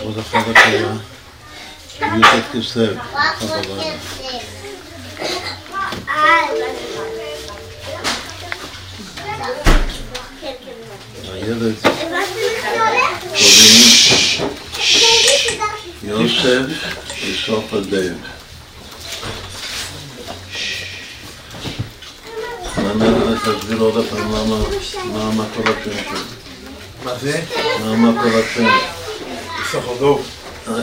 עוד אחד הקריאה, י"ט כסלו, אחד הלילה. הילד קוראים יוסף בסוף הדב. מעניין תסביר עוד פעם למה, מה מה כל השם שלו. מה זה? מה מה כל השם. אה.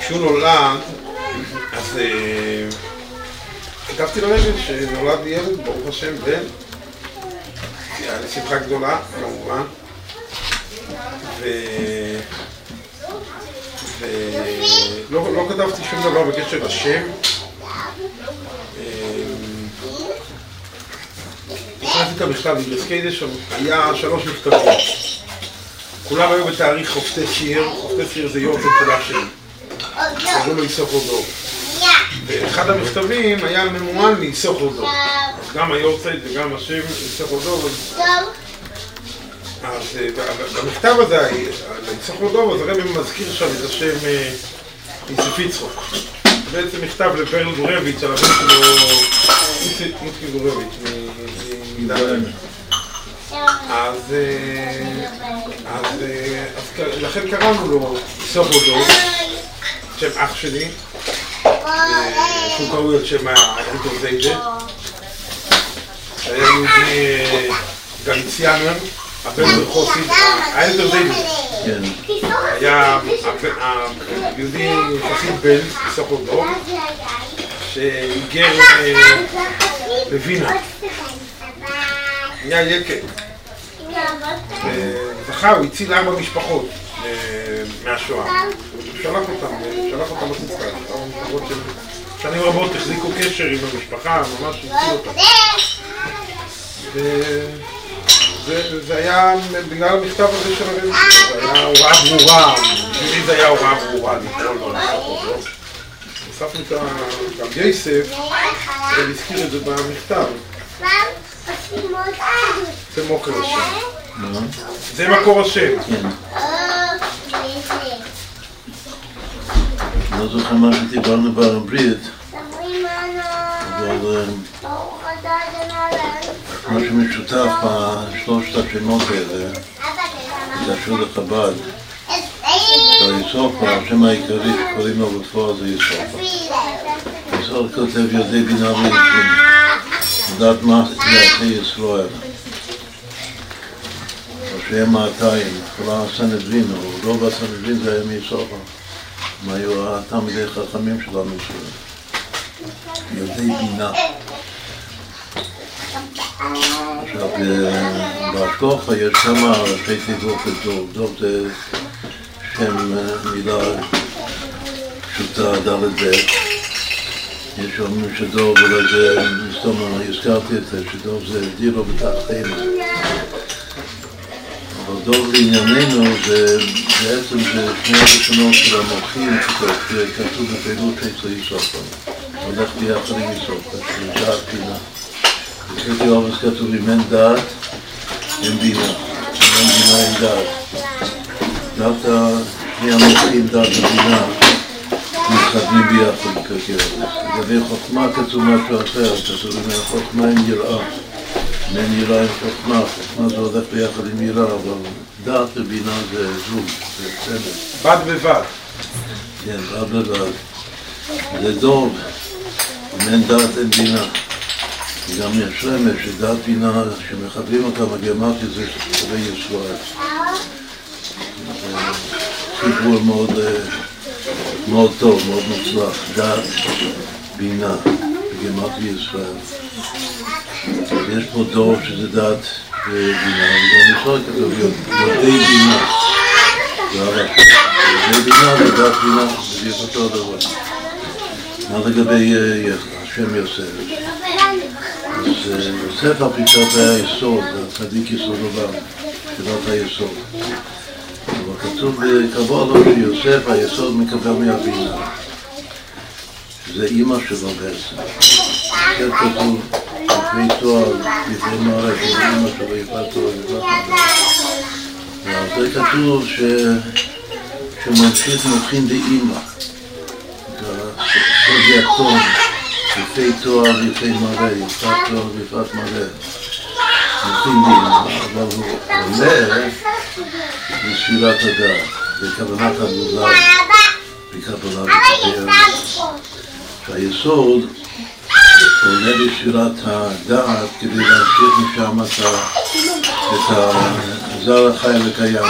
כשהוא נולד, אז אה, כתבתי לרגל שנולד לי ילד, ברוך השם, בן. היה לי שמחה גדולה, כמובן. ו... ולא לא כתבתי שום דבר בקשר לשם. אה, הכנסתי את המכתב, שם היה שלוש מכתבים. כולם היו בתאריך חופטי שיר, חופטי שיר זה של אח שלי. קראו לו איסוכודור. ואחד המכתבים היה ממוען לאיסוכודור. אז גם היורצייט וגם השם איסוכודור. אז אז, אה, במכתב הזה, לאיסוכודור, אז הרב מזכיר שם את השם אה, יוסף יצחוק. בעצם מכתב לפרל גורביץ' על הבן שלו, איציק מוצקי גורביץ', מדן. אז, אה, אז, אה, אז ק- לכן קראנו לו סובודו, שם אח שלי, אה, שהוא קראו את שם האלטר זיידה, שהיה יהודי אה, גליציאנר, הבן של חוסי, האלטר זיידה, כן, היה היהודי חסיד בן, סובודו, שהיגר אה, לווינה, נהיה יקר. וזכה, הוא הציל ארבע משפחות מהשואה. שלח אותם, שלח אותם לחוץ לארץ. ארבע משפחות של- שנים רבות החזיקו קשר עם המשפחה, ממש הציל אותם. ו- זה- זה היה בגלל המכתב הזה של הרב, זה היה הוראה ברורה, בשבילי זה היה הוראה ברורה לקרוא לו לחזור. הוספנו את ה- גם יסף, הרב הזכיר את זה במכתב, זה מוקר השם. נו, זה מקור השם. לא זוכר מה שדיברנו בעברית, אבל מה שמשותף בשלושת השמות האלה, שקשור לחב"ד, היסופה, השם העיקרי שקוראים לו בפועל זה יסופה. יסופה כותב יודעי בינה ויוצאים, לדעת מה יעשה ישראל. ראשי המאתיים, כל הסנהדרין, או רוב הסנהדרין זה היה מיסופה. הם היו התלמידי חכמים של עם ישראל. יודעי בינה. עכשיו, אה, בהשגוחה יש כמה ראשי תיבות לדוב. דוב זה שם אה, מילה פשוטה ד'. יש שאומרים שדוב, אולי זה, סתם הזכרתי את זה, שדוב זה דירו בתחתינו. דוב לענייננו זה בעצם זה שני הראשונות של המוחים שכתוב בפעילות אצל יסופה. הולך ביחד עם יסופה, שזה דעת פינה. בפרקי אובס כתוב אם אין דעת, אין בינה. אם אין בינה, אין דעת. דווקא שני המוחים, דעת ובינה, מתחתנים ביחד בפרקי אובס. לגבי חוכמה כתוב משהו אחר, כתוב אם אין חוכמה אין יראה. אין יראה אין חוכמה, חוכמה זה הולך ביחד עם יראה, אבל דעת ובינה זה זוג, זה צמד. בד בבד. כן, בד בבד. זה דוב, אם אין דעת אין בינה. וגם יש רמז שדעת בינה, שמחברים אותה בגרמטיה זה שווה ישראל. סיפור מאוד, אה, מאוד טוב, מאוד מוצלח. דעת בינה, בגרמטיה ישראל. יש פה דור שזה דעת ובינה, וגם ישראל כתוב יודעי בינה. זה. יודעי בינה ודעת בינה, זה בדיוק אותו דבר. מה לגבי אה, השם יוסף? אז אה, יוסף על פי זה היסוד, זה הצדיק יסוד עולם, תחילת היסוד. אבל כתוב בקבלה שיוסף היסוד מקבל מהבינה, שזה אימא שלו בעצם. יוסף כתוב לפני תואר, לפני מערכת, אימא שלו יפת תואר, יפת. ועל זה כתוב ש... שממשיך מבחין באימא. סוד יתום, יפי תואר ויפי מראה, יפת תואר ויפת מראה. מבחין באימא, אבל הוא עולה בספירת הדעת, בכוונת הגבולה, בקבלה וקבל. שהיסוד עולה בספירת הדעת כדי להמשיך משם את הזר החי וקיים.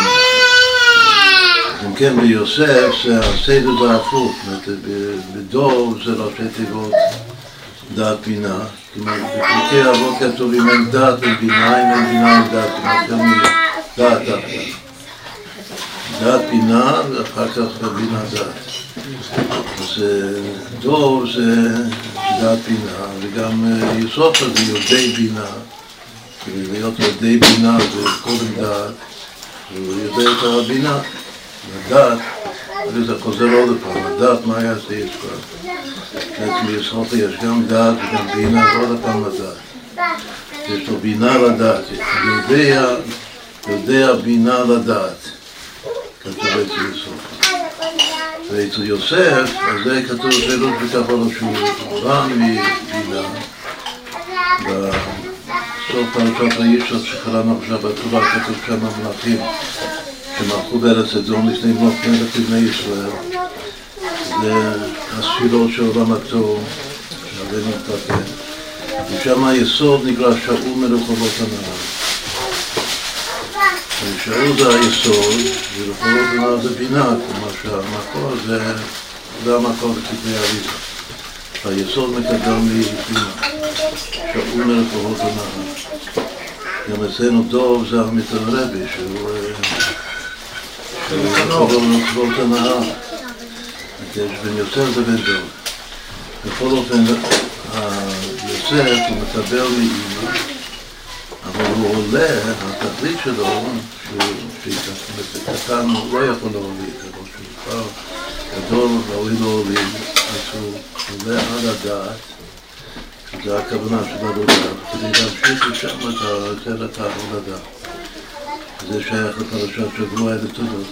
אם כן, ביוסף הסדר זה הפוך, בדור זה ראשי תיבות דעת בינה. כלומר, בפרקי אבות כתוב אם אין דעת אין בינה, אם אין בינה אין דעת, כלומר, דעת. דעת בינה ואחר כך בינה דעת. אז דור זה דעת בינה, וגם יסוף זה יודעי בינה. להיות יודעי בינה זה קודם דעת, יודע את הבינה. לדעת, וזה חוזר עוד פעם, לדעת מה זה יש כבר. בעצם ביסוד יש גם דעת וגם בינה, ועוד פעם לדעת. יש לו בינה לדעת, יודע, יודע בינה לדעת. כתוב אצל יוסף. ואצל יוסף, אז זה כתוב שאלות בכחול שהוא בא מבינה. בסוף פרשת הישות שקראנו עכשיו בתורה, כתוב כמה מלאכים. שמלכו בארץ אדום לפני מות מלך לבני ישראל. זה הספירות של עולם התור, שהרבה מתפתח. ושם היסוד נקרא שאול מרחובות הנהר. שאול זה היסוד, ורחובות הנהר זה בינה, כלומר שהמקור זה, זה המקור לכתבי אריזה. היסוד מקדם מבינה, שאול מרחובות הנהר. גם אצלנו דוב זה המיתון רבי, שהוא קרוב לצבאות הנהר. יש בין יוסף לבין דוב. בכל אופן, יוסף הוא מקבל מאימא, אבל הוא עולה, התכלית שלו, שהוא קטן הוא לא יכול להוליד, אבל שהוא כבר גדול ראוי להוליד, אז הוא עולה על הדעת, שזה הכוונה של עבודה, כדי להמשיך לשם את ההולדה. זה שייך לפרשת שבוע אלה תודות.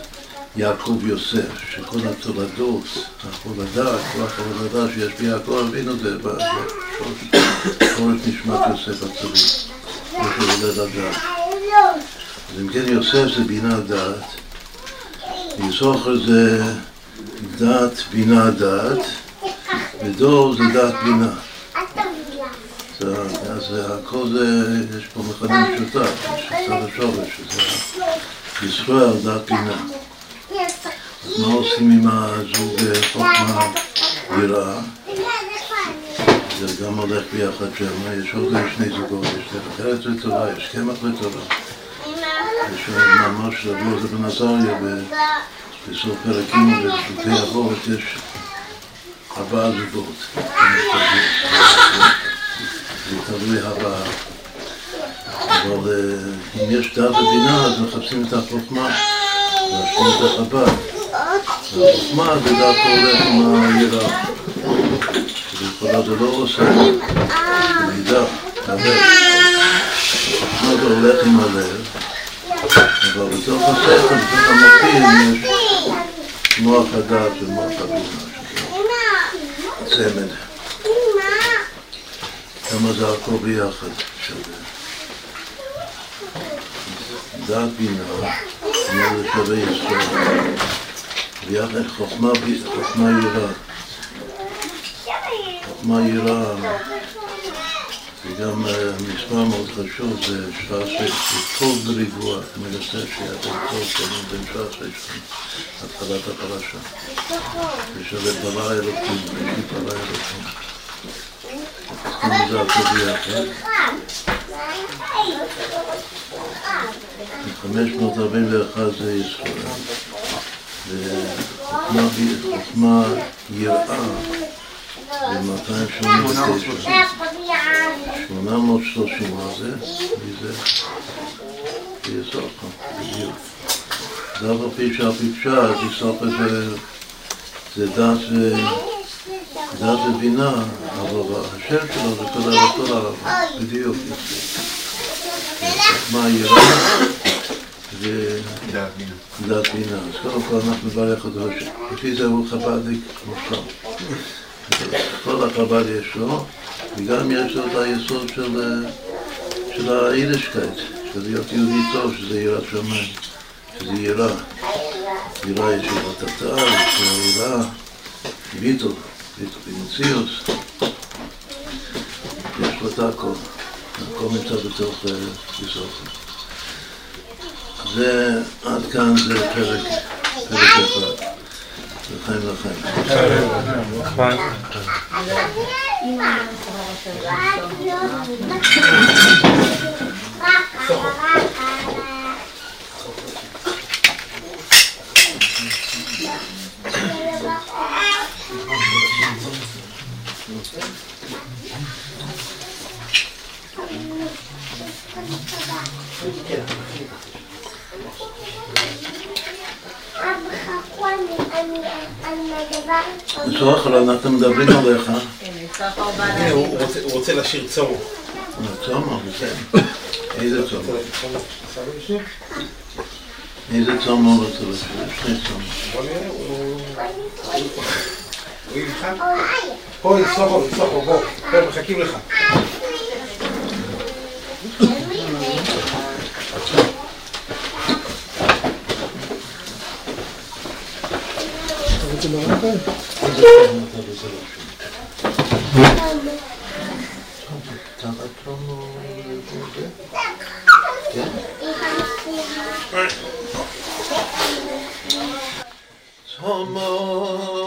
יעקב יוסף, שכל התולדות, ההולדה, כוח ההולדה שיש ביעקב אבינו זה בשורש נשמת יוסף הצדיק, יש הולד הדעת. אז אם כן יוסף זה בינה דעת, יסוחר זה דעת בינה דעת, ודור זה דעת בינה. אז הכל זה, יש פה מכנה משותף, יש צד השורש, שזה ישראל דעת בינה. אז מה עושים עם הזוג חוכמה יראה? זה גם הולך ביחד שם, יש עוד שני זוגות, יש דרך ארץ ותורה, יש קמח ותורה. יש ממש בן עזריה בסוף פרקים ובפרקי אבות יש ארבעה זוגות. זה תלוי הבאה. אבל אם יש דעת ובינה אז מחפשים את החוכמה. להשלים את החב"ד. החוכמה זה דווקא הולך עם היראה. שבכלל זה לא עושה, מידע, הלב. החוכמה זה הולך עם הלב, אבל בתוך השכל, בתוך המוחים, יש מוח הדעת ומוח הבינה, שזה צמד. כמה זה הכל ביחד שווה. דעת בינה כלומר זה שווה יסוד. ויחד חוכמה, חוכמה יראה. חוכמה יראה זה גם מספר מאוד חשוב, זה שעה שש, טוב בריבוע, מנסה שיהיה טוב שנים בין שעה שש, התחלת הפרשה. זה שווה ברא אלוקים, ראשית ברא אלוקים. זה הכל ביחד. 541 זה ישראל, וחוכמה יראה זה 289. 830, מה זה? מי זה? יסופה, בדיוק. אף על פי פי פשט, יסופה זה דת דת ובינה, אבל השם שלו זה כל הרצון הרב, בדיוק. מה יראה? ודעת בינה. אז קודם כל אנחנו נברך אותו, לפי זה הוא חב"דניק מושלם. כל החב"ד יש לו, וגם יש לו את היסוד של, של היידישקייט, של להיות יהודי טוב, שזה יראת שמיים, שזה יראה. יראה יש יראת התאה, יש יראה, ויטו, ויטו במציאות. יש לו את הכל, הכל נמצא בתוך יסוד. זה, עד כאן זה פרק, פרק אחד. לחיים לחיים. זוכר, אנחנו מדברים עליך. הוא רוצה לשיר צומו. צומו, איזה צומו? איזה צומו הוא רוצה לשיר? שני צומו. הוא יבחן? פה, סוחו, סוחו, בוא. מחכים לך. 이렇게 먹으니까 다가 들어오는데 서만에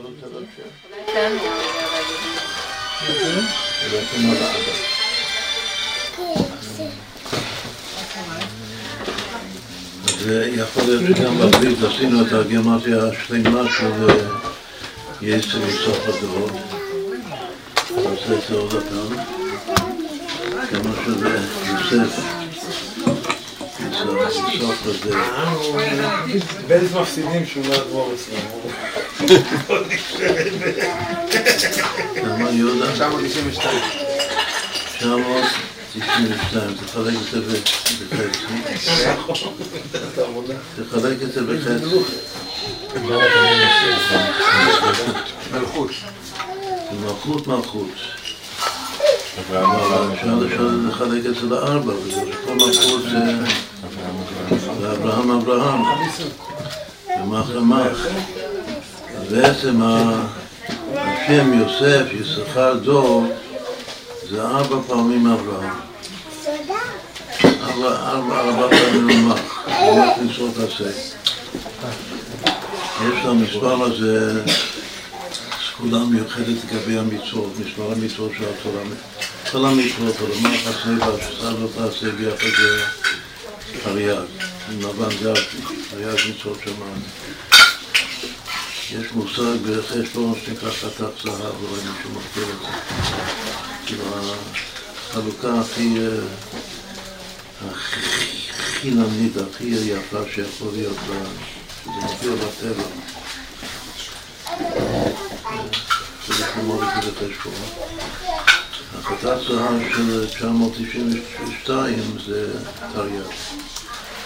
אתה רוצה להמשיך? כן. אז אה, יכול להיות שגם באנגלית עשינו את הגיאומטיה השלמה של אה, יסר מסוף הדורות. נעשה את זה עוד הפעם. כמו שזה יוסף. בלז מפסידים שהוא לא יגמור אצלנו. כמה יהודה? 992. 992, תחלק את זה בחצי. תחלק את זה בחצי. מלכות. מלכות מלכות. אפשר אפשר לחלק את זה לארבע, בגלל שכל מלכות זה זה אברהם אברהם, ומח למח. בעצם השם יוסף, יששכר דור, זה ארבע פעמים אברהם. ארבע, ארבע, פעמים למח, זה כניסות עשה. יש למספר הזה סגולה מיוחדת לגבי המצוות, מספר המצוות של התורה. כל המצוות, ולומר חסני והשסה לא תעשה ביחד זה תרי"ג, עם לבן זה תרי"ג מצוות שמיים. יש מושג בחשבון שנקרא חתך זהב, אולי מישהו מכיר את זה. כאילו החלוקה הכי אה, חיננית, הכי יפה שיכול להיות, שזה מופיע בטבע. צריך ללמוד את זה. החלטת זהב של 992 זה תרי"ג.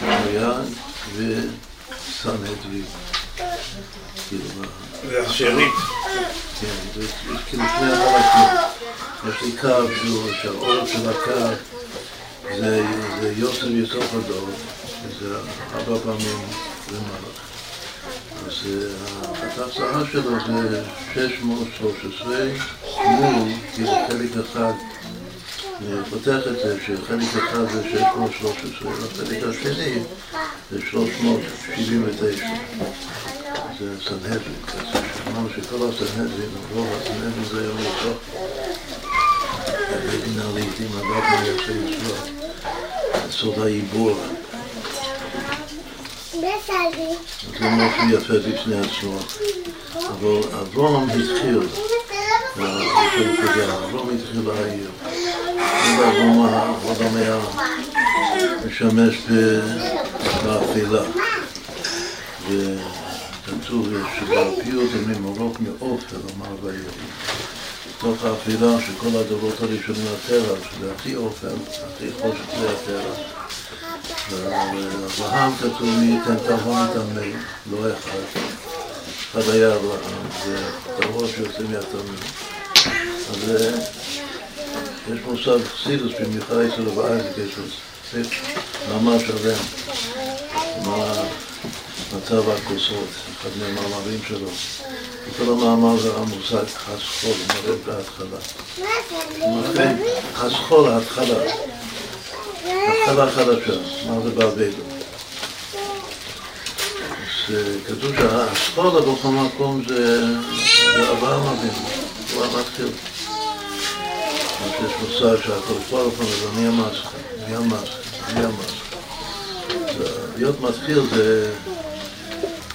תרי"ג. כאילו, זה השארית. כן, זה כאילו שני החלקים. יש לי קו שהוא, שהאורך של הקו זה, זה יוסף יסוף הדור, שזה ארבע פעמים למעלה. אז אה, שעה שלו זה 613 מול, כאילו חלק אחד, אני פותח את זה שחלק אחד זה 613, והחלק השני זה 379. זה סנהדרין, אז אמרנו שכל הסנהדרין, רוב הסנהדרין זה היום לצורך בית דין לעיתים הדת מייצא ישוע, סוד העיבור, זה מופיע יפה בפני עצמו, אבל אברהם התחיל, אברהם התחיל להעיר, ואברהם האדם היה משמש באפלה, וכתוב שבפיוט אומרים מורוק מאופל, אמר ויהיה. בתוך האפילה שכל הדורות הראשונים לטבע, שלדעתי אופל, הכי חושך זה הטבע. ואברהם כתוב מי ייתן תבון את המי, לא אחד. אחד היה אברהם, זה טהור שיוצא מהתלמיד. אז אה, יש מושג חסידוס, במיוחד אצל אייזק, יש לו מאמר שלם, מה מצב הכוסות, אחד מהמאמרים שלו. כל המאמר זה המושג חסכול, מראה בהתחלה. לכן, חסכול, ההתחלה. התחלה חדשה, מה זה באבדו? כתוב שהאסכולה בכל מקום זה זה אברהם אבינו, הוא המתחיל. יש מושג שהכל ברוך הוא אומר, מי המסך? מי המסך? מי המסך? להיות מתחיל זה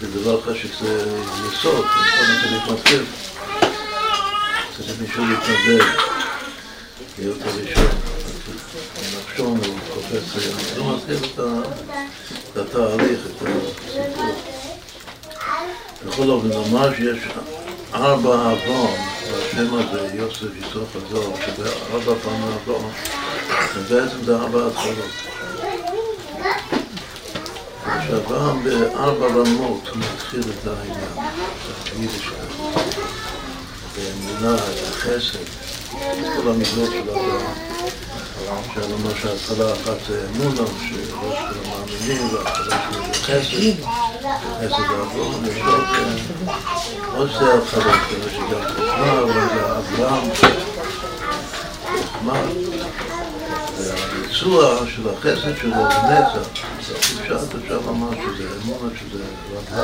זה דבר חשוב, זה יסוד, כל צריך מתחיל. צריך מישהו להתנדב, להיות הראשון. נחשון זה מתחיל את התהליך, את הסיפור. בכל אופן, נאמר שיש ארבע אבון, והשם הזה, יוסף יסוף הזוהר, שבארבע פעמים אבון, ובעצם זה ארבע התחלות. שאברהם בארבע רמות הוא מתחיל את העניין, את את האמונה, את החסד, כל המידות של אברהם. אפשר לומר שההתחלה אחת זה אמונה, שראש של המאמינים, וההתחלה שלו זה חסד, חסד אברהם, יש עוד, אה, שתי התחלות כאלה שגם חוכמה, אבל זה אברהם, חוכמה. והביצוע של החסד שלו זה נצח, הפשט אפשר לומר שזה אמונה, שזה רבה.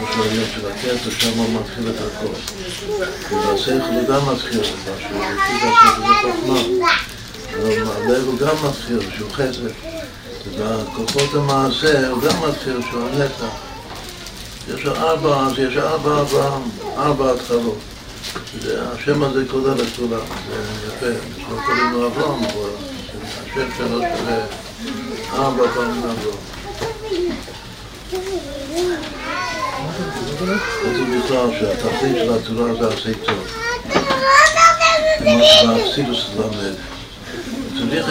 ראש העניין של הכסף, שם הוא מתחיל את הכל. והשכל הוא גם מתחיל את משהו, לפי השכל זה חוכמה. הלב הוא גם מתחיל, שהוא חסד. ובכוחות המעשה הוא גם מתחיל, שהוא הנצח. יש ארבע, אז יש ארבע, ארבע, ארבע התחלות. השם הזה כולל את כולם, זה יפה. אנחנו קוראים לו אברהם, השם שלו שווה ארבע פעמים אברהם. זה בכלל שהתכלית של התורה זה עשה טוב. כמו שבאקסילוס למד. צריך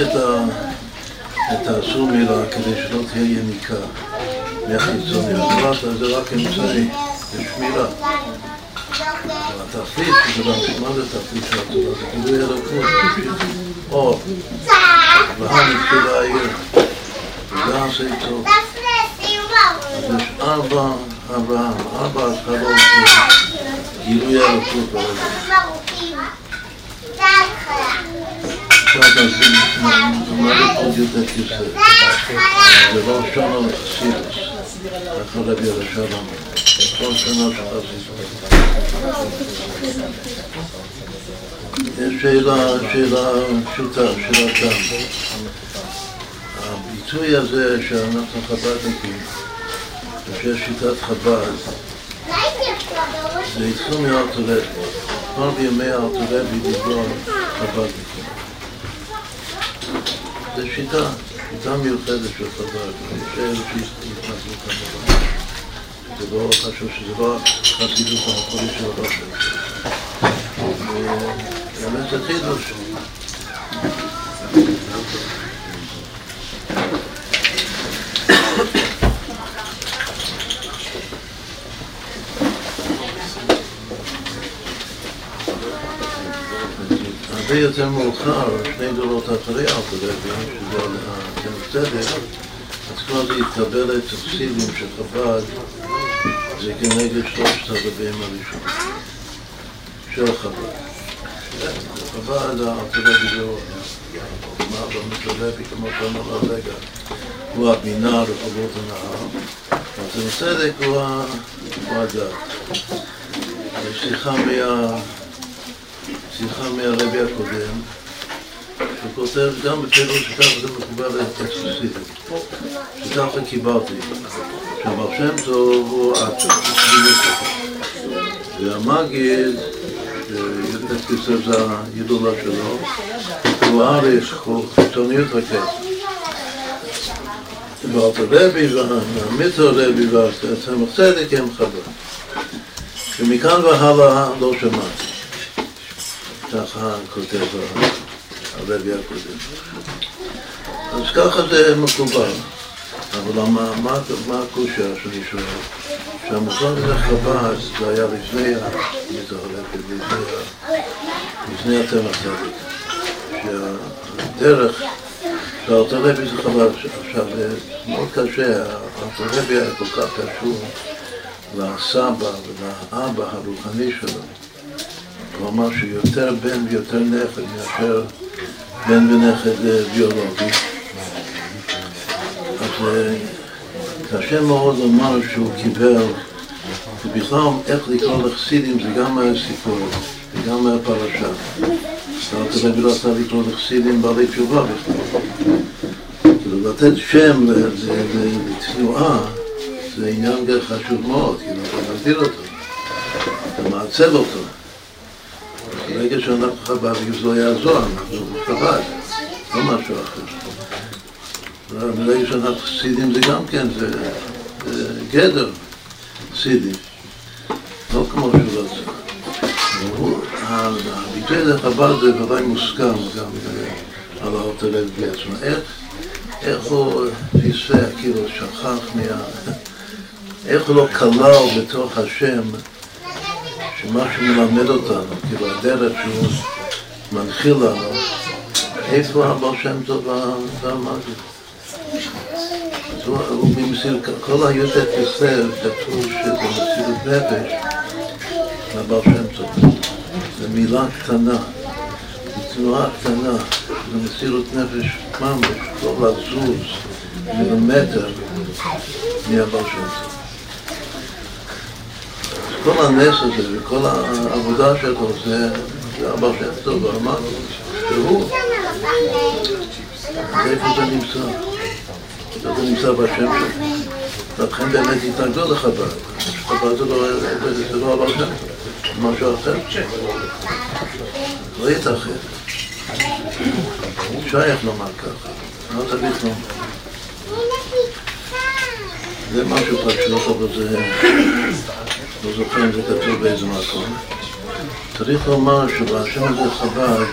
את האסור מילה כדי שלא תהיה יניקה מהחיצוני. זה רק אמצעי, זה שמירה. התכלית, מה זה התכלית של התורה? זה גילוי אלוקות, אור. אברהם התחיל להעיר, וזה עשה טוב. אז יש ארבע אברהם, ארבע התחלות של גילוי אלוקות בעולם. עכשיו נלמד עוד יותר כסף. זה לא שונה לחסידוס, הביטוי הזה שאנחנו חב"דניקים, שיש שיטת חב"ד, זה התחיל מארתולבי. כבר בימי ארתולבי דיברו על חב"דניקים. זו שיטה, שיטה מיוחדת של חב"ד. יש אלה שהתנגדו כמובן. זה לא חשוב שזה לא חסידות המקורית של הרב באמת זה חידוש. הרבה יותר מאוחר, שני דורות אחרי אלתרעבי, שזה צדק, אז כבר זה התקבל את הסיבים של חב"ד זה כנגד שלושת הרבים הראשונים של חב"ד. חב"ד, הארתולוגי זהו, מה במתלבבי, כמו שאמר הרגע, הוא הבינה רחובות הנהר, אז הצדק הוא הדת. יש שיחה מה... מהרבי הקודם, שהוא כותב גם בפירוש שככה זה מקובל אקסקוסיבי, שככה קיבלתי. שהבר שם טוב הוא אצ'ו, והמגיד, שי"ט כסף זה הידולה שלו, הוא אריך, הוא חיצוניות הכסף. ואלתר רבי והמיתר רבי והצמח צדק הם חבר. ומכאן והלאה לא שמעתי. ככה כותב הרבי הקודם. אז ככה זה מקובל. אבל מה, מה, מה הקושה שאני שואל? שהמושג הזה חב"ד זה היה לפני המזרחלקת, לפני התמח צדיק. שהדרך שהארתולבי זה חב"ד, עכשיו זה מאוד קשה, הארתולבי היה כל כך קשור לסבא ולאבא הרוחני שלו. כלומר שיותר בן ויותר נכד מאשר בן ונכד ביולוגי. אז קשה מאוד לומר שהוא קיבל, ובכלל איך לקרוא לחסידים זה גם מהסיפור, זה גם מהפרשה. אתה רבי לא רצה לקרוא לחסידים בעלי תשובה בכלל. כאילו לתת שם לתנועה זה עניין חשוב מאוד, כאילו אתה מגדיר אותו, אתה מעצב אותו. ברגע שאנחנו חב"ד, זה לא יעזור, אנחנו חב"ד, לא משהו אחר. ברגע שאנחנו חסידים זה גם כן, זה, גדר חסידים, לא כמו שהוא רצה. הביטוי הזה חב"ד זה בוודאי מוסכם גם על האוטו לב בעצמו. איך, הוא פספק, כאילו שכח מה... איך הוא לא כלל בתוך השם שמה שהוא מלמד אותנו, כאילו הדרך שהוא מנחיל לנו, איפה הבעל שם טוב והמגיד. הוא במסיר, כל היותר כסר כתוב שזה מסירות נפש לבעל שם טוב. זו מילה קטנה, זו תנועה קטנה, זו מסירות נפש ממש, לא לזוז מילימטר מהבר שם טוב. כל הנס הזה וכל העבודה שלו זה הבר שם טוב, ואמרנו שהוא, איפה זה נמצא? זה נמצא בשם שלו. לכן באמת התנגדו לחב"ד. חב"ד זה לא הבר שם זה משהו אחר. לא ייתכן. שייך לומר ככה, לא צריך לומר. זה משהו פשוט, אבל זה... לא זוכר אם זה כתוב באיזה מקום. צריך לומר שבשם הזה חב"ד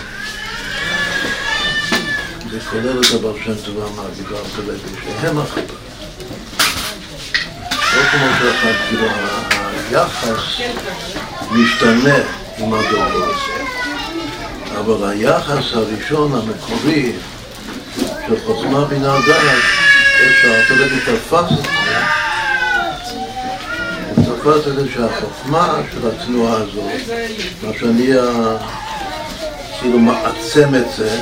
זה כולל את הבר שם טוב והמגיד והמקלבי, שהם החב"ד. לא כמו שאחד, כאילו היחס משתנה עם הדורות. אבל היחס הראשון המקורי של חוכמה בינה דעת, אפשר, תלוי תפס את זה, את זה שהחוכמה של התנועה הזאת, מה שאני כאילו מעצם את זה,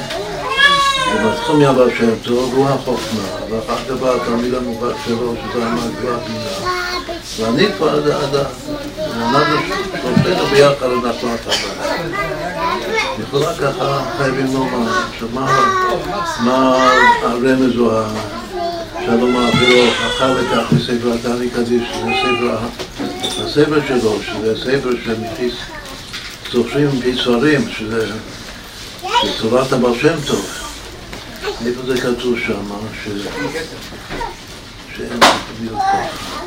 זה מתחיל מהבא שם טוב, הוא החוכמה, ואחר כך בא התלמיד המובהק שלו, שזה המגבוה בינה, ואני כבר ה... אנחנו שלושתנו ביחד אנחנו התלמיד. לכאורה ככה חייבים לומר, מה הרמז או שלום אפילו אחר כך בספר התעני קדיש, שזה ספר, הספר שלו, שזה ספר זוכרים מפי ספרים, שזה תורת הבעל שם טוב. איפה זה כתוב שם? שאין בדיוק ככה.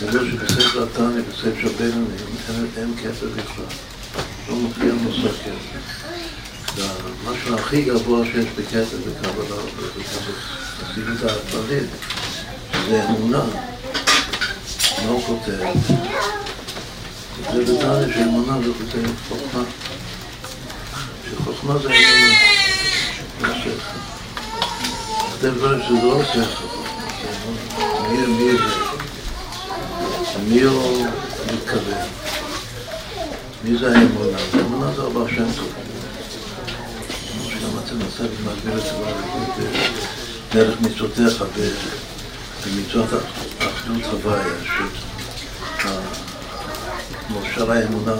זה אומר שבספר התניא, בספר של בינונים, אין כתר בכלל. לא מופיע מושג כתר. המשהו הכי גבוה שיש בכתר בקבלה, בחסידות הכללית, זה אמונה. הוא כותב? זה בתניא שאמונה זה כותב חוכמה. שחוכמה זה אמונה. כותב דברים שזה לא שכל. מי זה? למי הוא מתכוון? מי זה האמונה? האמונה זה אבא שם טוב. שגם אתה נעשה במגביר את דרך מצוותיך במצוות אחדות הוויה, כמו שאר האמונה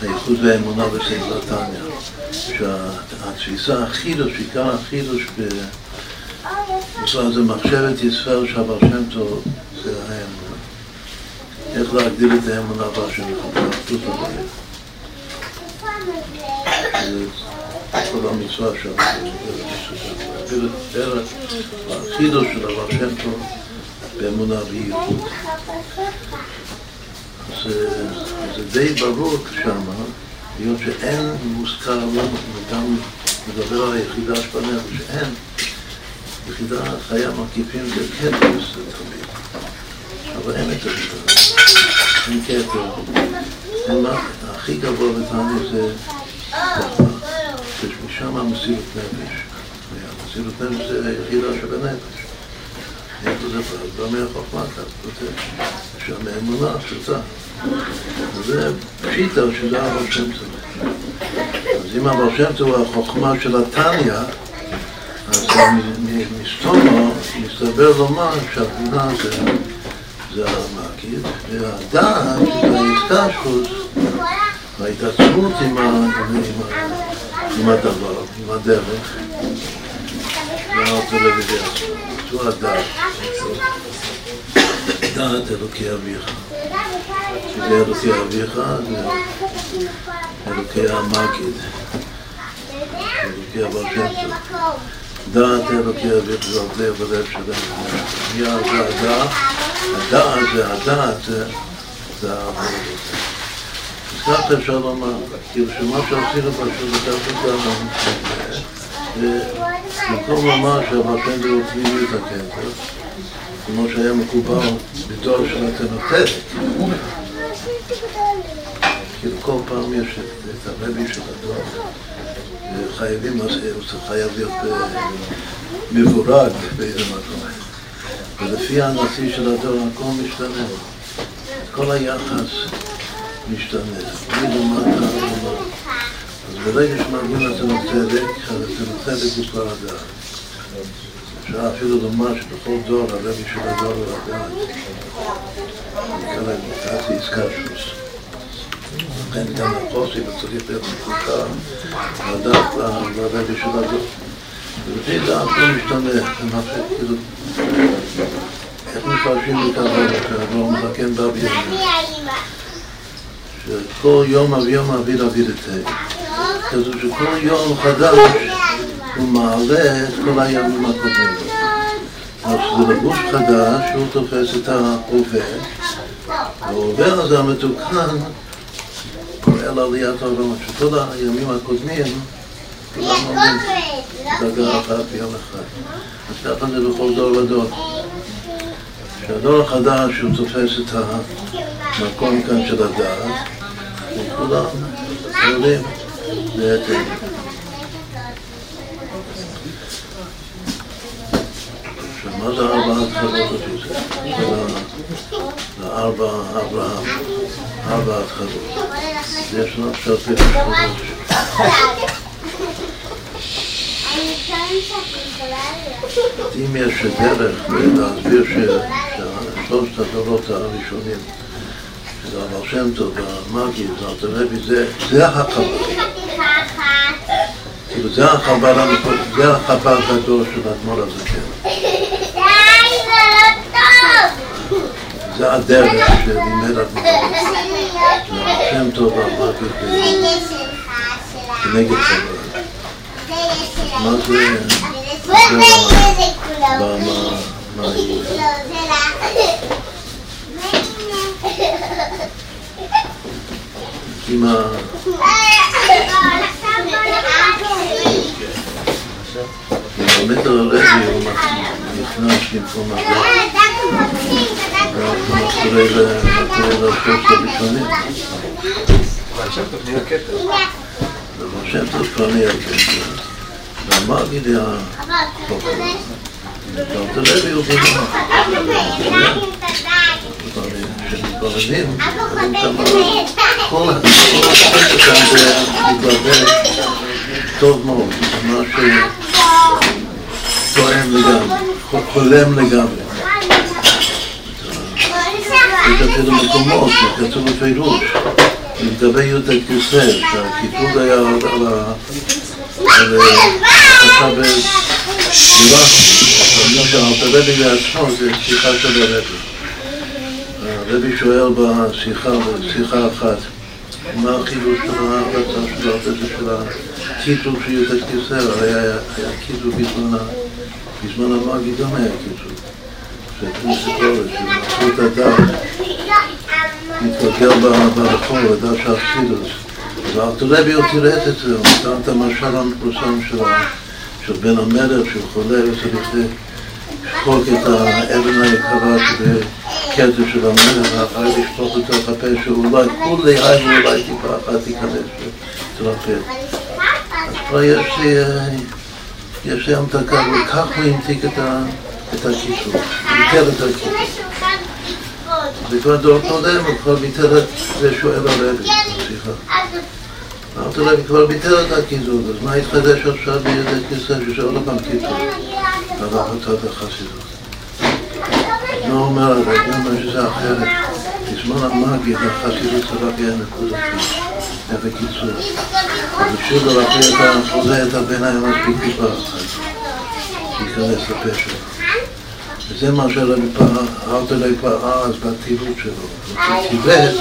והייחוד והאמונה בסדר תניא, שהתפיסה החידוש, עיקר החידוש בכלל זה מחשבת ישראל שהבר שם טוב זה האמונה. איך להגדיל את האמונה בהשם אחדות הוויה. כל המצווה שם, את דרך החידוש של הבר שם טוב באמונה וייחוד. זה די ברור שמה, היות שאין מוזכר, וגם מדבר על היחידה שבנפש, שאין יחידה חיה מקיפים זה כתר תמיד, אבל אין את היחידה, אין כתר, הכי גבוה בתענית זה חוכמה, שמשם המסירות נפש, המסירות נפש זה היחידה שבנפש. איפה זה? זה אומר חוכמה, אתה כותב, שם האמונה הפשוטה. וזה פשיטה שזה הבר שם טוב. אז אם הבר שם טוב הוא החוכמה של התניא, אז מסתומו מסתבר לומר שהבינה זה, זה המקיף, והדעת זה ההתקשרות וההתעצמות עם, עם, עם הדבר, עם הדרך, זה האוטולוגיה עצמו. זו הדעת, דעת אלוקי אביך. שזה אלוקי אביך, אלוקי המגיד, אלוקי טוב. דעת אלוקי אביך זה עוד לב ולב שלנו. מי זה הדעת? הדעת זה הדעת, זה העבוד הזה. אז ככה אפשר לומר, כאילו שמה שעשינו פשוט לקחת את במקום לומר שהבשם זה פנימיות הכתר, כמו שהיה מקובל בתואר של התנתק, כאילו כל פעם יש את הרבי של התואר, חייבים, זה חייב להיות מבורג באיזה מקום. ולפי הנשיא של הדור הכל משתנה, כל היחס משתנה. ברגע שמגיעים לצדק צדק, אז אצל הצדק הוא כבר הדעת. אפשר אפילו לומר שבכל דור הרבי של הדור הוא לדעת. נקרא להם מוטציה איסקרשוס. לכן גם החוסי וצריך להיות מקושר לדעת לרבי של הדור. ולפי דעת לא משתנה, זה מפסיק כאילו... איך מפרשים את הדבר שהדור מתקן באבי שכל יום אביום אביד אביד את כזו שכל יום חדש הוא מעלה את כל הימים הקודמים. אז זה לבוש חדש שהוא תופס את ההווה, וההווה הזה המתוקן פועל עליית העולמות, שכל הימים הקודמים כולם עומדים דרגה אחת ביום אחד. אז ככה זה בכל דור ודור. שהדור החדש הוא תופס את המקום כאן של הדעת, וכולם עולים מה זה ארבע התחלות? זה ארבע אברהם, ארבע התחלות. יש לנו עכשיו פירוש אם יש דרך להסביר ששלושת הדורות הראשונים, שזה הבעל שם טוב והמגיד והאלטרנבי, זה החב"ד. כאילו זה החב"ד זה החב"ד הגדול של האדמו"ר הזקן. זה הדרך שלימד אדמו"ר. זה הבעל שם טוב והמגיד כנגד חב"ד. מה זה... מה עם ה... באמת הלוי הוא נכנס במקום הזה. מה קורה לשלושת הראשונים? השם טוב כבר נהיה כסף. והמגיד היה פופולר. דוקטור לוי הוא גיבור. שמתבוננים, כל הספר כאן זה מתבלבל טוב מאוד, ממש תואם לגמרי, חולם לגמרי. יש אפילו מקומות שכתוב בפירוש, לגבי יהודה כיסא, שהכיתוב היה על ה... כתב בדירה, הרבי לעצמו זה שיחה של הרבי. הרבי שואל בשיחה, בשיחה אחת, מה החידוש של ההחלטה של הרבי של הקיטוב של יהודה כיסא, הרי היה קיטוב בזמן המאגי גם היה קיטוב. שכנסת אורש, שמסרו את הדת, מתגלגל ברחוב, הדת של החסידוס. וארתולבי הוא פירט את זה, הוא נתן את המשל המפורסם של בן המלך שהוא חולה וצריך לשחוק את האבן היקרה שבקטע של המלך ואחר לשפוך לתוך הפה שאולי כולי היי ואולי טיפה אחת תיכנס ותרפא. אז כבר יש לי, יש לי המתקה וכך הוא המתיק את הקישור, ביטל את הקישור. זה כבר דור קודם, הוא כבר ביטל את זה שואל הרבי, סליחה. אמרתי להם, כבר ביטל את הקיזוז, אז מה התחדש עכשיו בידי כיסא ששואל עוד פעם קיזוז? על החלטת החסידות. מה אומר הרבי? הוא אומר שזה אחרת. בזמן המאגי החסידות זה רק היה נקודתי, היה בקיצור. ובשביל לרפא את החוזה את הביניים מספיק טיפה אחת, שייכנס לפשע. וזה מה שהרבי פעל אז בטילות שלו. הוא קיבץ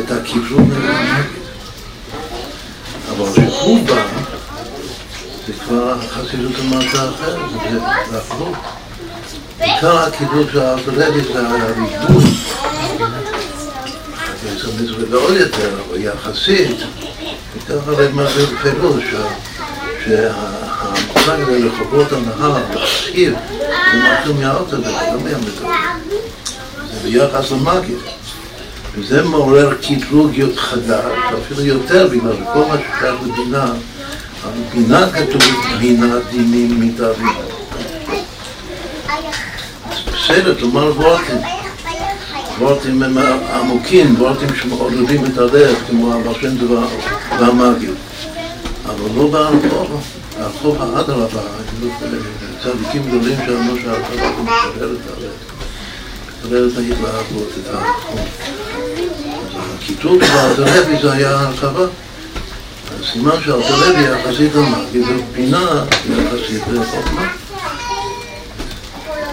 את הכיוון מהמאגי. אבל כשהוא בא, זה כבר חסידות המעשה אחרת, זה הפוך. עיקר הקידוש של הארתולדי זה הריבוי. זה ועוד יותר, אבל יחסית, וככה הרי מה בפירוש, שהמושג הזה לחובות הנהר, להשאיר, זה משהו מהארתולדי, לא מהמדבר. זה ביחס למגיד. וזה מעורר קטרוג חדש, אפילו יותר, בגלל שכל מה ששייך לבינה, הבינה כתוב בינה דינים מתארים. בסדר, כלומר וורטים. וורטים הם עמוקים, וורטים שמעוררים את הלב, כמו דבר והמגיד. אבל לא בארפורה. החוב האדרבה, צדיקים גדולים שאמרו שההרחבה מקבלת מקבלת ההתלהבות, את החום. אז הקיטור של הארתולבי זה היה הרחבה. הסימן שהארתולבי יחסית למגיד זה פינה יחסית לחוכמה.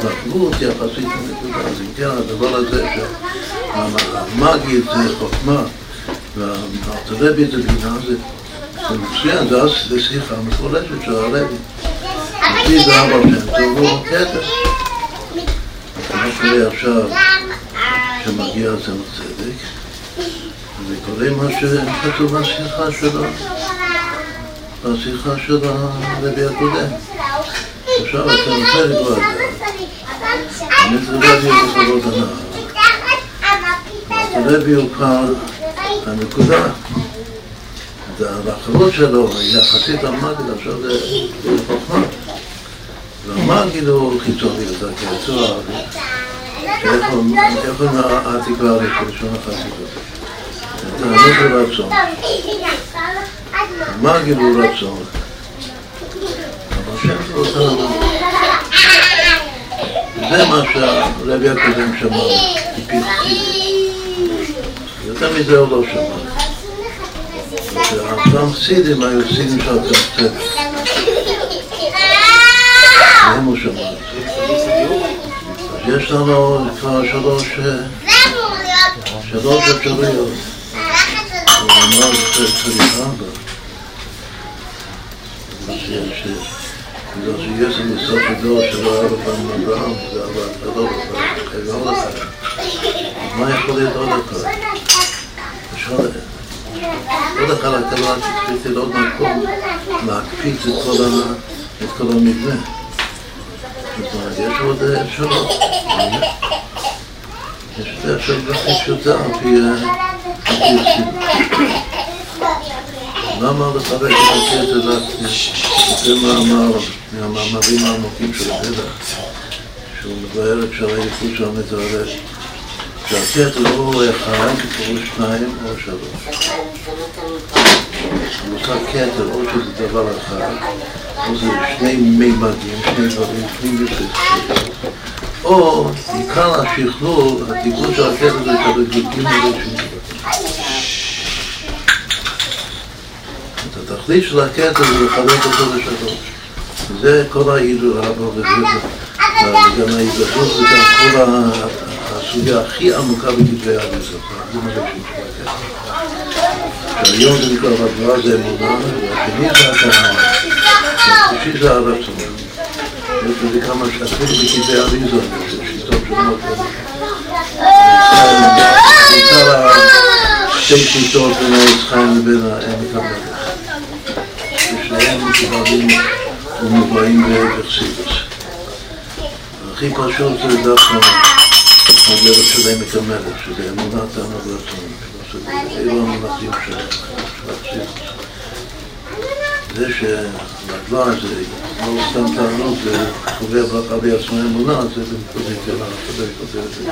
התרחבות יחסית לנקודה. אז אם כן, הדבר הזה שהמגיד זה חוכמה והארתולבי זה בינה זה זה מצוין, זה אז שיחה מפורשת של הרבי. לפי זה אבא שם טוב הוא כתר. מה קורה עכשיו שמגיע אצלנו צדק, וקורה מה שכתוב בשיחה שלו, בשיחה של הרבי הקודם. עכשיו אצלנו צדק הוא אדם. הרבי הוא בכבוד הנאה. הרבי הוא כבר הנקודה. והאחרות שלו, יחסית למגיד, עכשיו זה חוכמה. והמגיד הוא חיצוני יותר, כיצוע, שאיפה העתיקה הראשון החסידות. תענות ורצון. המגיד הוא רצון. זה מה שהרבי הקודם שמע, יותר מזה הוא לא שמע. שהאותם סידים היו סידים של הצמצם. מהם הוא שמע את זה. יש לנו כבר שלוש שלוש אפשרויות. הוא אמר שצריך ארבע. בגלל שיש לנו סוף הדור שלא היה לו פעם אברהם, זה אבל אתה לא מה יכול להיות עוד אחד? עוד אחד הקבלה שצריך לעוד מקום להקפיץ את כל המבנה. יש עוד אפשרות. יש את האפשרות הכי פשוטה על פי הסיבה. למה לחבר את הקטע יותר מאמר, מהמאמרים העמוקים של הדרך, שהוא מבאר את שערי ייחוד של המתערב. שהקטע לא אחד, או שניים או שלוש. המושג כתר, או שזה דבר אחד, או זה שני מימדים, שני דברים, שני וחצי, או עיקר השכלול, התיקון של הכתר זה שהבגדים ובגדים את התכלית של הכתר זה לחלק אותו לשלוש. זה כל העידוד רבו וזה גם ההתגדלות וגם כל הסוגיה הכי עמוקה בכתבי האריזה, זה מה שהיום זה נקרא בדבר זה אמונה, והשני זה הכרה, והשלישי זה הרצון. יש לזה כמה אפילו בכתבי האריזה, שיטות שונות. בעיקר שתי שיטות בין העץ חיים לבין העמק המלך. ושניהם מקובלים ומובאים בחסידוס. הכי פשוט זה דווקא הדרך של עמק המלך, שזה אמונת טענה ורצון. אלו המונחים של החסידות. זה שהדבר הזה לא סתם טענות וקובע ברכה בעצמו אמונה, זה בפוזיציה לחבר כותב את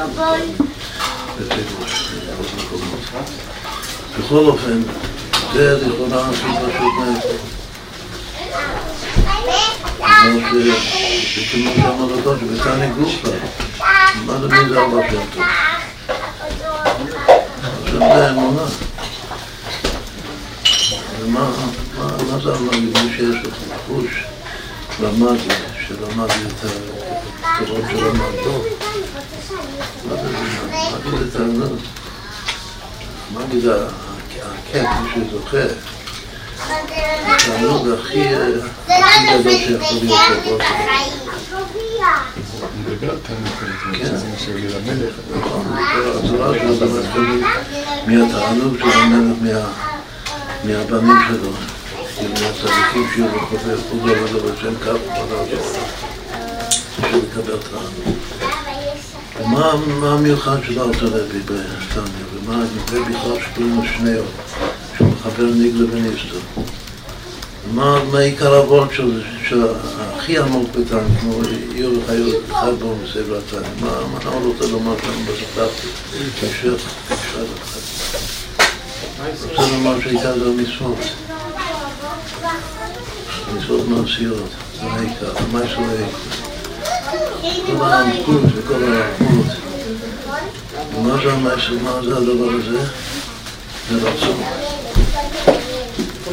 זה בפירוש, בעוד מקומות. בכל אופן, זה לכאורה הכי פשוט כמו שכמו שאמר אותו, שבתני גופה, מה זה מי זה ארבע טוב? עכשיו זה אמונה. ומה זה המגיד? מי שיש לו חוש למד, שלמד את התורות של המדור. מה זה זה? מגיד את הענות. מגיד הכיף, מי שזוכר. התענוג הכי גדול שיכול להיות למד מהתענוג של המלך. מהבנים שלו, מהצדיקים שהוא חופר חוגו ולא בשם כף בשביל לקבל תענוג. מה המיוחד של ארתולבי בסטניה, ומה נקרא בכלל שקוראים לו שניאור חבר ניגלה וניסטו. מה עיקר הוולט של הכי עמוק בטעם, כמו עיר וחיות אחד בו מסבר התניא, מה הוא רוצה לומר כאן בספרתי, בהמשך, בשעת אחד. רוצה לומר שעיקר זה המצוות. מצוות מעשיות, זה העיקר, מה יש לו כל העמקות וכל זה המעשר, מה זה הדבר הזה? זה רצון.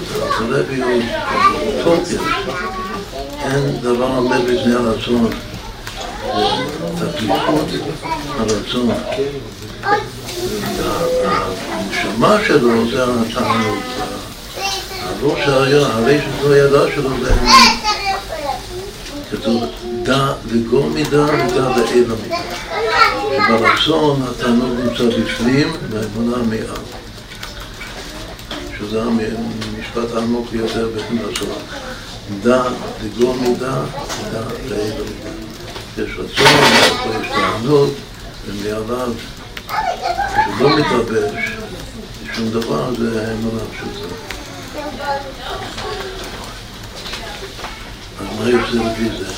אז הרבי הוא טופיה. אין דבר עומד בפני הרצון. תקליפות הרצון. הנשמה שלו זה התענות. הראש היה, הרי שזו הידה שלו זה כתוב דע לגור מידה ודע לעילה מידה. שברצון התענוג נמצא בפנים והאמונה מעל. שזה המשפט העמוק ביותר ברצון. דע לגור מידה ודע לעילה מידה. יש רצון, יש תענוג, ומעליו שלא מתלבש שום דבר זה אמונה פשוטה. אז מה יוצא לפי זה?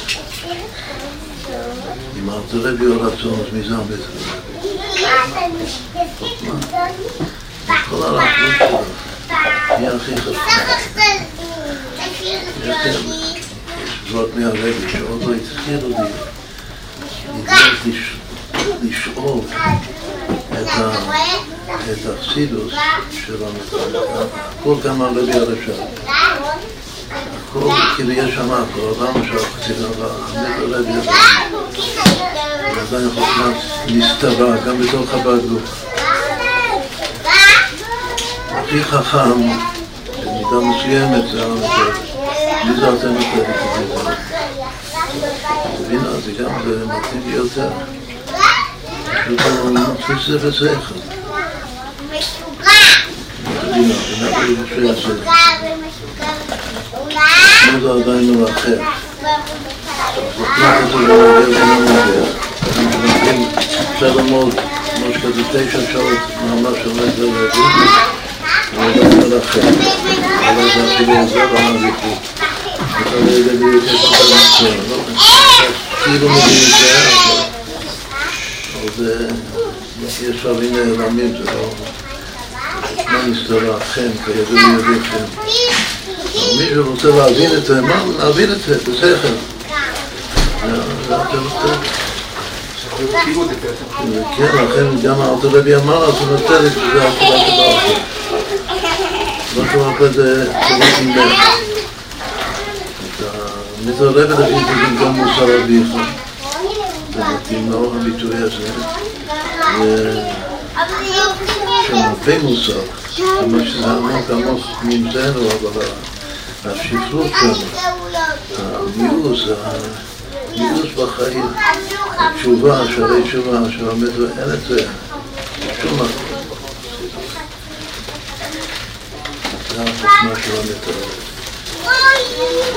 אם ארצה רבי או רצון, אז מי זה הבית חוכמה. כל הרחבות שלו, היא הכי חשובה. יש זאת מהרבי שעוד לא התחילו לי, נדמה לשאוב את החסידוס של המקום, הכל גם על רבי הרשע. הכל, כאילו יש שם הכל, עברנו של החסידוס, אבל רבי הרשע. עדיין חוכמה נסתרה גם בתוך הבגוף. הכי חכם, במידה מסוימת, זה מי זה אתם הקרדיט? מבינה, זה גם מתאים ביותר. פשוט זה בשכל. זה עדיין מרחב. אפשר ללמוד משהו כזה תשע שעות ממש עומד ולהגיד כאילו מבין את זה, אבל יש דברים נעלמים, זה לא... מה נסתרה חן, כידוע ידיכם. מי שרוצה להבין את זה, מה? להבין את זה, בשכל. כן, לכן גם האלתר רבי אמר אז הוא נותן את זה. לא שמע כזה צריך עם מתערב את הביטוי גם מוסר אביך, זה מתאים מאוד הביטוי הזה, שם הרבה מוסר, כמה שזה עמוק עמוק ממזנו, אבל השפלות שם, המיאוס, המיאוס בחיים, התשובה, שערי תשובה, שעומד, אין את זה. שום מקום. זה החוכמה של המתערב.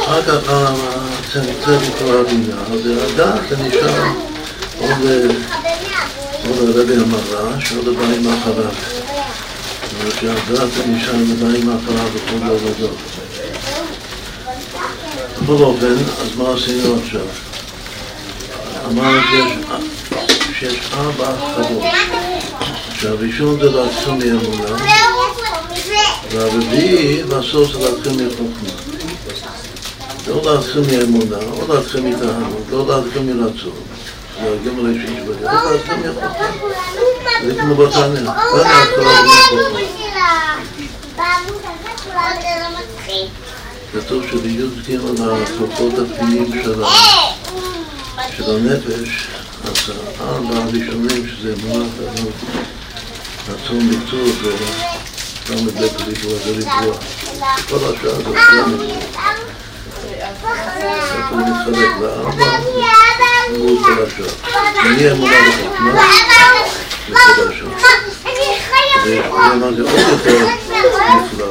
אחר כך הצמצם כל הבינה, והדעת זה נשאר עוד הרבי המרש, עוד הבאים אחריו. זאת אומרת שהדעת זה נשאר עם הבאים אחריו בכל עבודות. בכל אופן, אז מה עשינו עכשיו? אמרנו שיש ארבע חוות, שהראשון זה להתחיל מאמונה, והרביעי והסוף זה להתחיל מחוכמה. לא להתחיל מאמונה, לא להתחיל מתענות, לא להתחיל מרצון. זה הגמר האישי שבגלל, לא להתחיל מחוכמה. זה כמו בתניא, תניא התחלה מחוכמה. כתוב שבי"ג הכוחות הפנימיים של הנפש, אז הארבע הראשונים שזה אמונה, רצון, ביצוע וגם את בית הריבוע, זה ריבוע. כל השאר זה גם הוא מתחלק לארבע. מול כל השאר. מי אמונה בחוכמה וכל השאר. ומה זה עוד יותר נפלא.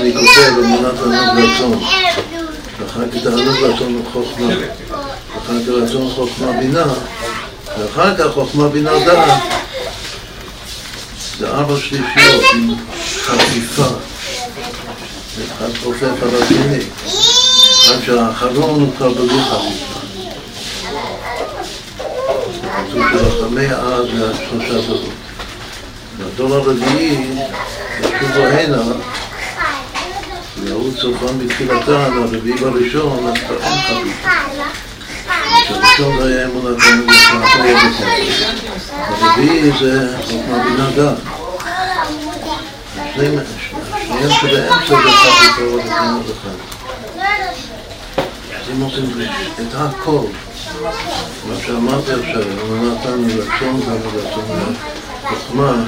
אני כותב אמונת רצון, ואחר כך תענוג רצון חוכמה, ואחר כך רצון חוכמה בינה, ואחר כך חוכמה בינה דעת. זה ארבע שלישיות עם חפיפה, אחד חופף על השני, עד שהאחרון הוא כבר בלי חפיפה. כתוב שרחמי אז זה השלושה דורות. בדור הרביעי, ישובו הנה, והוא צופן בתחילתן, הרביעי בראשון, אז כבר אין חביב. שהראשון זה היה אמונתנו בשעת היבטים. הרביעי זה חוכמה בינה דעת. שניהם שבאמצע זה אחד יותר אחד. אז אם עושים את הכל, מה שאמרתי עכשיו, הוא נתן לי רצון גם רצון חוכמה,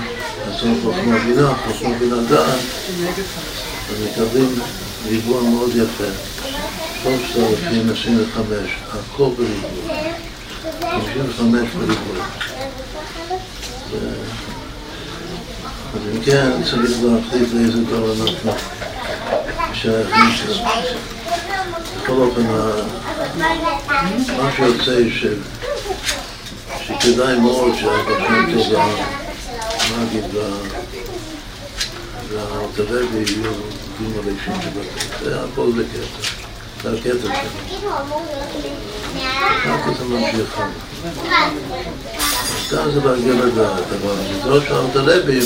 רצון חוכמה בינה, חוכמה בינה דעת, אז מקבלים ריבוע מאוד יפה. 3,025, הכל בריבוע. 55 בריבוע. אז אם כן, צריך להחליט לאיזה דור אנחנו שייכים שלנו. בכל אופן, מה שיוצא שכדאי מאוד שהבחור טובה, נגיד, והאלטרבי יהיו דין הראשון שבקטע. זה הכל בקטע. אחר כך זה ממשיך הלאה. כאן זה להגיע לדעת, אבל בזו שהאלטרבים,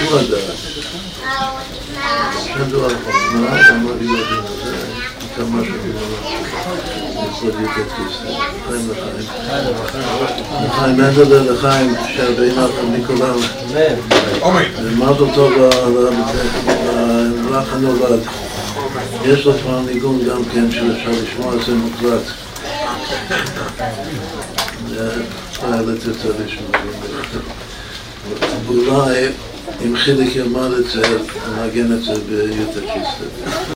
הוא לדעת. השם דבר חוכמה, אמר לי יודעים את זה, כמה שנים יכול לתת כיסא. חיים לחיים. לחיים מנדל לחיים, שהרבה נחם מכולם. למד אותו במלאך הנולד. יש לו כבר ניגון גם כן שאפשר לשמוע את זה מוקלט. היה לתת לשמוע. ואולי אם חיליק ילמד את זה, נגן את זה ביותר כיסא.